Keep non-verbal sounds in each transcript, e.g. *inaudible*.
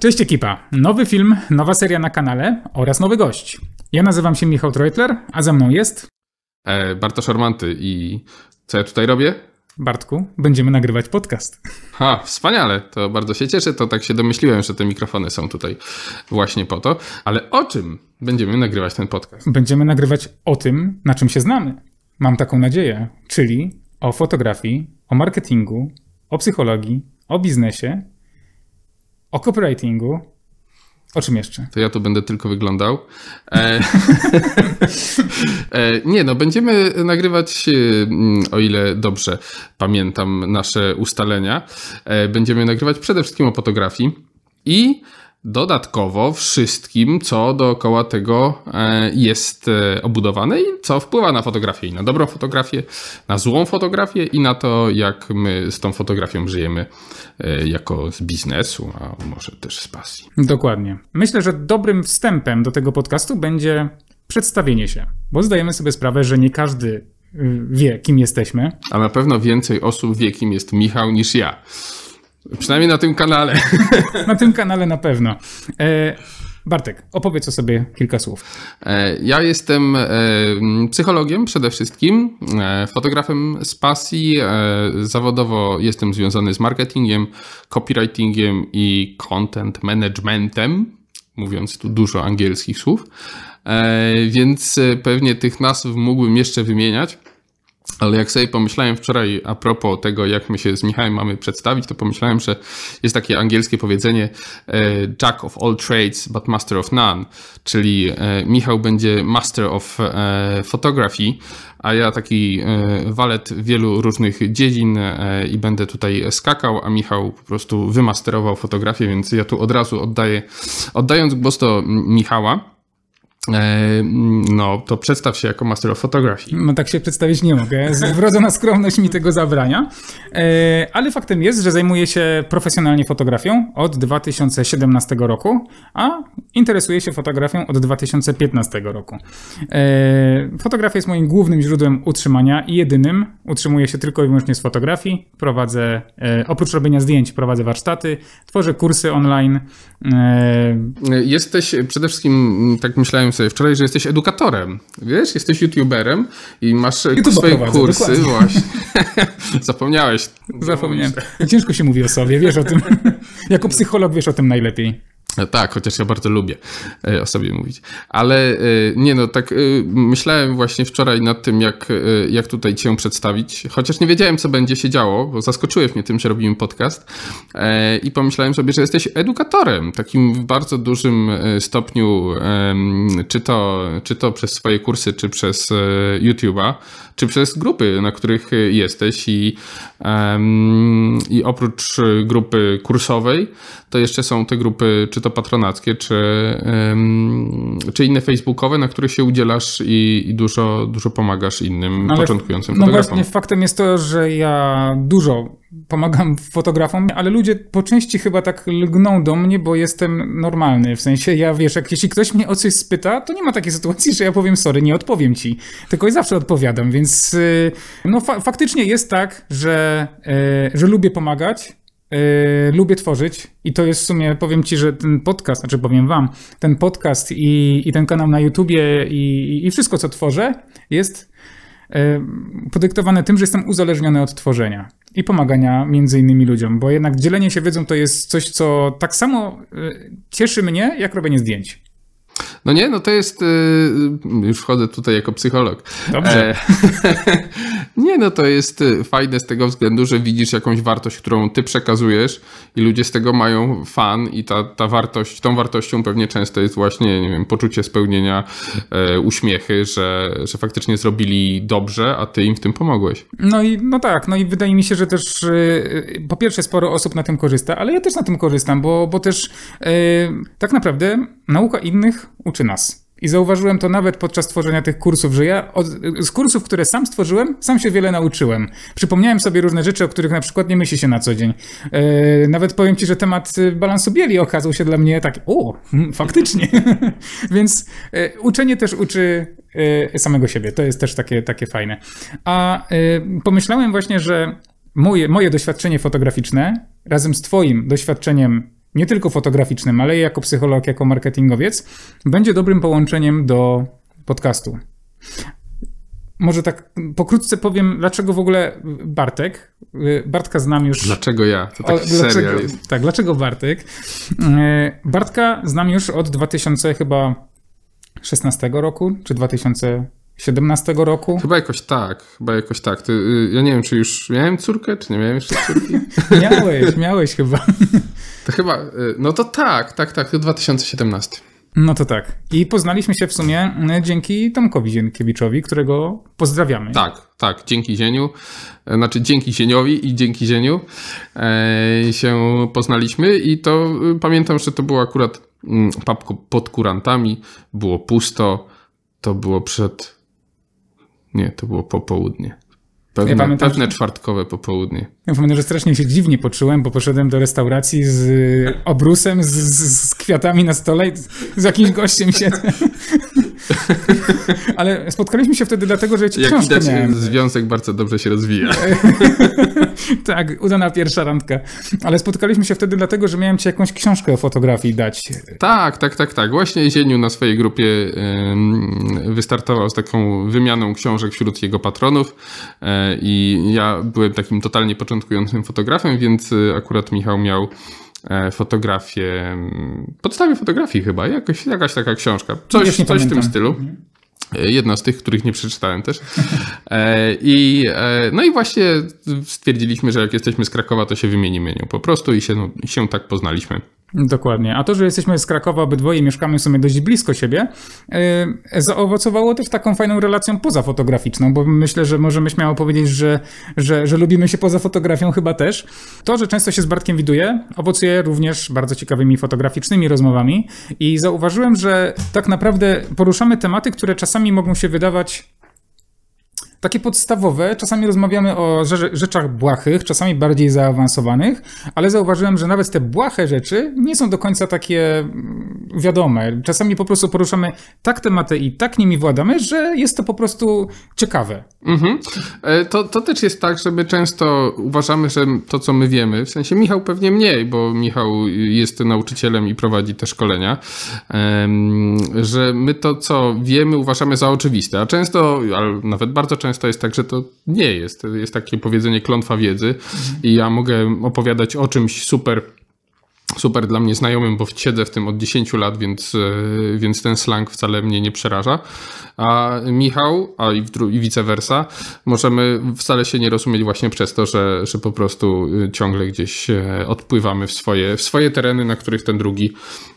Cześć ekipa! Nowy film, nowa seria na kanale oraz nowy gość. Ja nazywam się Michał Treutler, a ze mną jest... E, Bartosz Ormanty i co ja tutaj robię? Bartku, będziemy nagrywać podcast. Ha, wspaniale, to bardzo się cieszę, to tak się domyśliłem, że te mikrofony są tutaj właśnie po to. Ale o czym będziemy nagrywać ten podcast? Będziemy nagrywać o tym, na czym się znamy. Mam taką nadzieję, czyli o fotografii, o marketingu, o psychologii, o biznesie o copywritingu. O czym jeszcze? To ja tu będę tylko wyglądał. E, *laughs* e, nie, no, będziemy nagrywać, mm, o ile dobrze pamiętam nasze ustalenia, e, będziemy nagrywać przede wszystkim o fotografii i dodatkowo wszystkim, co dookoła tego e, jest e, obudowane i co wpływa na fotografię i na dobrą fotografię, na złą fotografię i na to, jak my z tą fotografią żyjemy e, jako z biznesu, a może też z pasji. Dokładnie. Myślę, że dobrym wstępem do tego podcastu będzie przedstawienie się, bo zdajemy sobie sprawę, że nie każdy y, wie, kim jesteśmy. A na pewno więcej osób wie, kim jest Michał niż ja. Przynajmniej na tym kanale. na tym kanale na pewno. E, Bartek, opowiedz o sobie kilka słów. E, ja jestem e, psychologiem przede wszystkim, fotografem z pasji. Zawodowo jestem związany z marketingiem, copywritingiem i content managementem, mówiąc tu dużo angielskich słów. Więc pewnie tych nazw mógłbym jeszcze wymieniać. Ale jak sobie pomyślałem wczoraj a propos tego, jak my się z Michałem mamy przedstawić, to pomyślałem, że jest takie angielskie powiedzenie e, Jack of all trades, but master of none. Czyli e, Michał będzie master of e, photography, a ja taki walet wielu różnych dziedzin i będę tutaj skakał, a Michał po prostu wymasterował fotografię, więc ja tu od razu oddaję, oddając głos do Michała. E, no, to przedstaw się jako Master of Photography. No tak się przedstawić nie mogę. Wrodzona skromność mi tego zabrania. E, ale faktem jest, że zajmuję się profesjonalnie fotografią od 2017 roku, a interesuję się fotografią od 2015 roku. E, fotografia jest moim głównym źródłem utrzymania i jedynym. Utrzymuję się tylko i wyłącznie z fotografii. Prowadzę, oprócz robienia zdjęć, prowadzę warsztaty, tworzę kursy online. Jesteś przede wszystkim, tak myślałem sobie wczoraj, że jesteś edukatorem. Wiesz, jesteś youtuberem i masz YouTube swoje kursy. Dokładnie. Właśnie. *laughs* Zapomniałeś. Zapomniałem. Ciężko się mówi o sobie, wiesz o tym. *laughs* jako psycholog wiesz o tym najlepiej. E, tak, chociaż ja bardzo lubię e, o sobie mówić. Ale e, nie no, tak myślałem właśnie wczoraj nad tym, jak, jak tutaj cię przedstawić, chociaż nie wiedziałem, co będzie się działo, bo zaskoczyłeś mnie tym, że robimy podcast i pomyślałem sobie, że jesteś edukatorem, takim w bardzo dużym stopniu, czy to, czy to przez swoje kursy, czy przez YouTube'a, czy przez grupy, na których jesteś i, i oprócz grupy kursowej, to jeszcze są te grupy, czy to patronackie, czy, czy inne facebookowe, na których się udzielasz i, i dużo, dużo pomagasz innym ale, początkującym no fotografom. No właśnie, faktem jest to, że ja dużo pomagam fotografom, ale ludzie po części chyba tak lgną do mnie, bo jestem normalny. W sensie, ja wiesz, jak jeśli ktoś mnie o coś spyta, to nie ma takiej sytuacji, że ja powiem sorry, nie odpowiem ci. Tylko i zawsze odpowiadam, więc y, no fa faktycznie jest tak, że, y, że lubię pomagać, Yy, lubię tworzyć i to jest w sumie, powiem ci, że ten podcast, znaczy powiem wam, ten podcast i, i ten kanał na YouTubie i, i wszystko, co tworzę, jest yy, podyktowane tym, że jestem uzależniony od tworzenia i pomagania między innymi ludziom, bo jednak dzielenie się wiedzą to jest coś, co tak samo yy, cieszy mnie, jak robienie zdjęć. No nie, no to jest. Już wchodzę tutaj jako psycholog. Dobrze. *laughs* Nie, no to jest y, fajne z tego względu, że widzisz jakąś wartość, którą ty przekazujesz i ludzie z tego mają fan i ta, ta wartość, tą wartością pewnie często jest właśnie, nie wiem, poczucie spełnienia, e, uśmiechy, że, że faktycznie zrobili dobrze, a ty im w tym pomogłeś. No i no tak, no i wydaje mi się, że też y, po pierwsze sporo osób na tym korzysta, ale ja też na tym korzystam, bo, bo też y, tak naprawdę nauka innych uczy nas. I zauważyłem to nawet podczas tworzenia tych kursów, że ja od, z kursów, które sam stworzyłem, sam się wiele nauczyłem. Przypomniałem sobie różne rzeczy, o których na przykład nie myśli się na co dzień. E, nawet powiem ci, że temat balansu bieli okazał się dla mnie tak, o, hmm, faktycznie. *laughs* Więc e, uczenie też uczy e, samego siebie. To jest też takie, takie fajne. A pomyślałem właśnie, że moje, moje doświadczenie fotograficzne razem z twoim doświadczeniem nie tylko fotograficznym, ale i jako psycholog, jako marketingowiec, będzie dobrym połączeniem do podcastu. Może tak pokrótce powiem, dlaczego w ogóle Bartek. Bartka znam już. Dlaczego ja? To taki o, dlaczego, jest. Tak, dlaczego Bartek? Bartka znam już od 2000 chyba 16 roku, czy 2017 roku. Chyba jakoś tak, chyba jakoś tak. Ty, y, ja nie wiem, czy już miałem córkę, czy nie miałem jeszcze córki. *laughs* miałeś, miałeś chyba. *laughs* To chyba, y, no to tak, tak, tak, to 2017. No to tak. I poznaliśmy się w sumie y, dzięki Tomkowi Zienkiewiczowi, którego pozdrawiamy. Tak, tak, dzięki Zieniu, e, znaczy dzięki Zieniowi i dzięki Zieniu e, się poznaliśmy i to pamiętam, że to było akurat mm, papko pod kurantami, było pusto, to było przed, nie, to było popołudnie. Pewne, ja pamiętam, pewne czwartkowe popołudnie. Ja pamiętam, że strasznie się dziwnie poczułem, bo poszedłem do restauracji z obrusem, z, z kwiatami na stole i z jakimś gościem siedzę. *laughs* Ale spotkaliśmy się wtedy dlatego, że ci Jak książkę widać, miałem. związek bardzo dobrze się rozwija. *laughs* tak, udana pierwsza randka. Ale spotkaliśmy się wtedy dlatego, że miałem ci jakąś książkę o fotografii dać. Tak, tak, tak, tak. Właśnie Zieniu na swojej grupie wystartował z taką wymianą książek wśród jego patronów e, i ja byłem takim totalnie początkującym fotografem, więc e, akurat Michał miał fotografię, podstawie fotografii chyba, jakoś, jakaś taka książka, coś, coś w tym stylu. Mhm. E, jedna z tych, których nie przeczytałem też. E, I, no i właśnie stwierdziliśmy, że jak jesteśmy z Krakowa, to się wymienimy nią po prostu i się, no, się tak poznaliśmy. Dokładnie. A to, że jesteśmy z Krakowa, obydwoje mieszkamy w sumie dość blisko siebie, yy, zaowocowało też taką fajną relacją pozafotograficzną, bo myślę, że możemy śmiało powiedzieć, że, że, że lubimy się poza fotografią chyba też. To, że często się z Bartkiem widuję, owocuje również bardzo ciekawymi fotograficznymi rozmowami i zauważyłem, że tak naprawdę poruszamy tematy, które czasami mogą się wydawać takie podstawowe. Czasami rozmawiamy o rzeczach błahych, czasami bardziej zaawansowanych, ale zauważyłem, że nawet te błahe rzeczy nie są do końca takie mm, wiadome. Czasami po prostu poruszamy tak tematy i tak nimi władamy, że jest to po prostu ciekawe. Mhm. E, to, to też jest tak, że my często uważamy, że to, co my wiemy, w sensie Michał pewnie mniej, bo Michał jest nauczycielem i prowadzi te szkolenia, że my to, co wiemy, uważamy za oczywiste, a często, ale nawet bardzo często często jest tak, że to nie jest. Jest takie powiedzenie klątwa wiedzy i ja mogę opowiadać o czymś super super dla mnie znajomym, bo siedzę w tym od 10 lat, więc, e, więc ten slang wcale mnie nie przeraża. A Michał, a i, i vice versa, możemy wcale się nie rozumieć właśnie przez to, że, że po prostu e, ciągle gdzieś e, odpływamy w swoje, w swoje tereny, na których ten drugi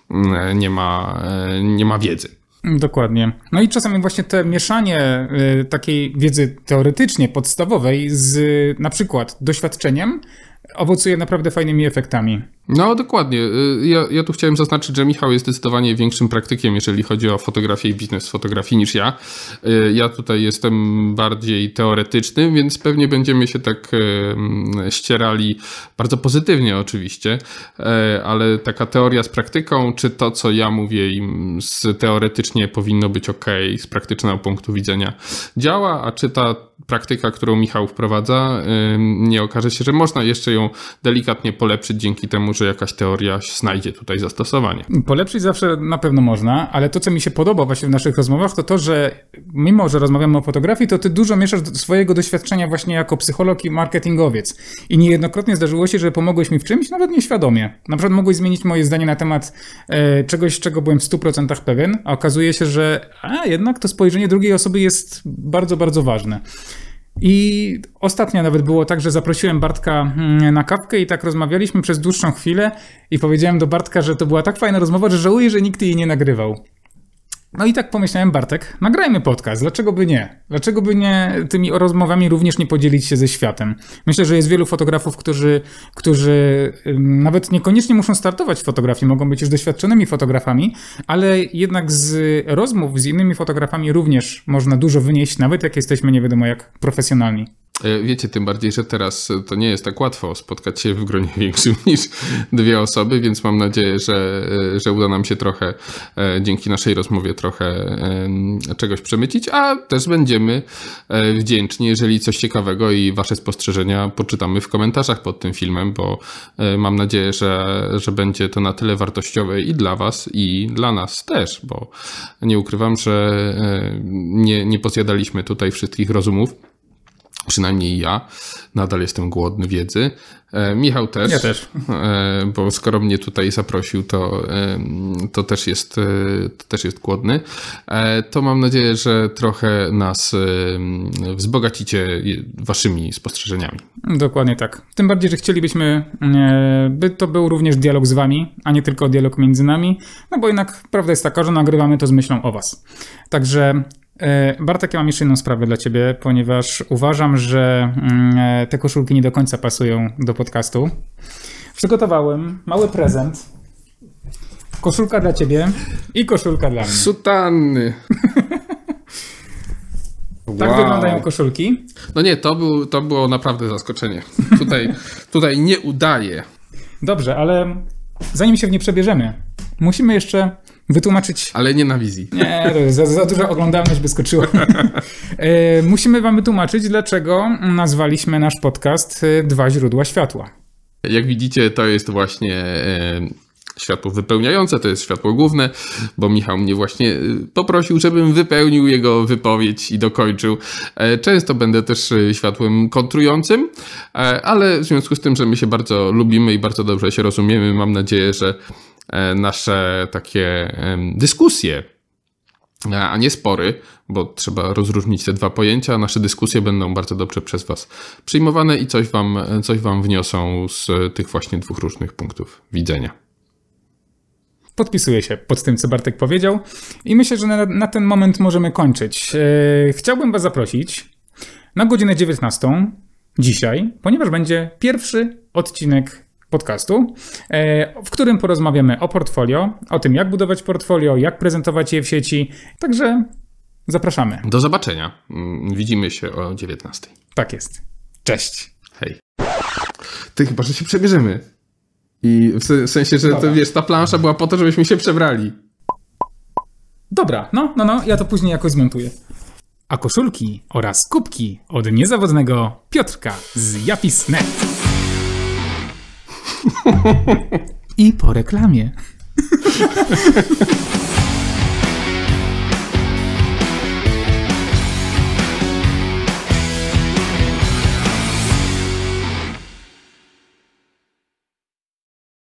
mm, nie ma, nie ma wiedzy. Dokładnie. No i czasami właśnie te mieszanie y, takiej wiedzy teoretycznie podstawowej z na przykład doświadczeniem owocuje naprawdę fajnymi efektami. No, dokładnie. Y, ja, ja tu chciałem zaznaczyć, że Michał jest zdecydowanie większym praktykiem, jeżeli chodzi o fotografię i biznes fotografii niż ja. Y, ja tutaj jestem bardziej teoretyczny, więc pewnie będziemy się tak y, ścierali bardzo pozytywnie oczywiście, ale taka teoria z praktyką, czy to, co ja mówię im z teoretycznie powinno być ok, z praktycznego punktu widzenia działa, a czy ta praktyka, którą Michał wprowadza, nie okaże się, że można jeszcze ją delikatnie polepszyć dzięki temu, że jakaś teoria znajdzie tutaj zastosowanie. Polepszyć zawsze na pewno można, ale to, co mi się podoba właśnie w naszych rozmowach, to to, że mimo, że rozmawiamy o fotografii, to ty dużo mieszasz swojego doświadczenia właśnie jako psycholog i marketingowiec. I niejednokrotnie zdarzyło się, że pomogłeś mi w czymś, nawet nieświadomie. Na przykład mogłeś zmienić moje zdanie na temat e, czegoś, czego byłem w 100% pewien, a okazuje się, że a, jednak to spojrzenie drugiej osoby jest bardzo, bardzo ważne. I ostatnio nawet było tak, że zaprosiłem Bartka mm, na kawkę i tak rozmawialiśmy przez dłuższą chwilę i powiedziałem do Bartka, że to była tak fajna rozmowa, że żałuję, że nikt jej nie nagrywał. No i tak pomyślałem, Bartek, nagrajmy podcast. Dlaczego by nie? Dlaczego by nie tymi rozmowami również nie podzielić się ze światem? Myślę, że jest wielu fotografów, którzy, którzy nawet niekoniecznie muszą startować w fotografii, mogą być już doświadczonymi fotografami, ale jednak z rozmów z innymi fotografami również można dużo wynieść, nawet jak jesteśmy nie wiadomo jak profesjonalni. E, wiecie, tym bardziej, że teraz to nie jest tak łatwo spotkać się w gronie *laughs* większym niż dwie osoby, więc mam nadzieję, że, e, że uda nam się trochę e, dzięki naszej rozmowie trochę czegoś przemycić, a też będziemy wdzięczni, jeżeli coś ciekawego i wasze spostrzeżenia poczytamy w komentarzach pod tym filmem, bo mam nadzieję, że, że będzie to na tyle wartościowe i dla was, i dla nas też, bo nie ukrywam, że nie, nie pozjadaliśmy tutaj wszystkich rozumów przynajmniej ja, nadal jestem głodny wiedzy. E, Michał też. Ja też. E, bo skoro mnie tutaj zaprosił, to, e, to, też, jest, e, to też jest głodny. E, to mam nadzieję, że trochę nas e, wzbogacicie waszymi spostrzeżeniami. Dokładnie tak. Tym bardziej, że chcielibyśmy, by to był również dialog z wami, a nie tylko dialog między nami, no bo jednak prawda jest taka, że nagrywamy to z myślą o was. Także Bartek, ja mam jeszcze jedną sprawę dla ciebie, ponieważ uważam, że mm, e, te koszulki nie do końca pasują do podcastu. Przygotowałem mały prezent. Koszulka dla ciebie i koszulka dla mnie. Sutanny. *laughs* Tak wow. wyglądają koszulki. No nie, to, był, to było naprawdę zaskoczenie. Tutaj, *laughs* tutaj nie udaje. Dobrze, ale zanim się w nie przebierzemy, musimy jeszcze wytłumaczyć. Ale nie na wizji. Nie, za, za duża oglądalność by skoczyła. *laughs* e, musimy wam wytłumaczyć, dlaczego nazwaliśmy nasz podcast e, Dwa źródła światła. Jak widzicie, to jest właśnie. E, światło wypełniające, to jest światło główne, bo Michał mnie właśnie poprosił, żebym wypełnił jego wypowiedź i dokończył. Często będę też światłem kontrującym, ale w związku z tym, że my się bardzo lubimy i bardzo dobrze się rozumiemy, mam nadzieję, że nasze takie dyskusje, a nie spory, bo trzeba rozróżnić te dwa pojęcia. Nasze dyskusje będą bardzo dobrze przez Was przyjmowane i coś Wam, coś wam wniosą z tych właśnie dwóch różnych punktów widzenia. Podpisuję się pod tym, co Bartek powiedział i myślę, że na, na ten moment możemy kończyć. E, chciałbym Was zaprosić na godzinę 19 dzisiaj, ponieważ będzie pierwszy odcinek podcastu, e, w którym porozmawiamy o portfolio, o tym jak budować portfolio, jak prezentować je w sieci. Także zapraszamy. Do zobaczenia. Mm, widzimy się o 19. Tak jest. Cześć. Hej. Ty chyba, że się przebierzemy. I w sensie, że to wiesz, ta plansza była po to, żebyśmy się przebrali. Dobra, no, no, no, ja to później jakoś zmontuję. A koszulki oraz kubki od niezawodnego Piotrka z Japis.net. I po reklamie. *laughs*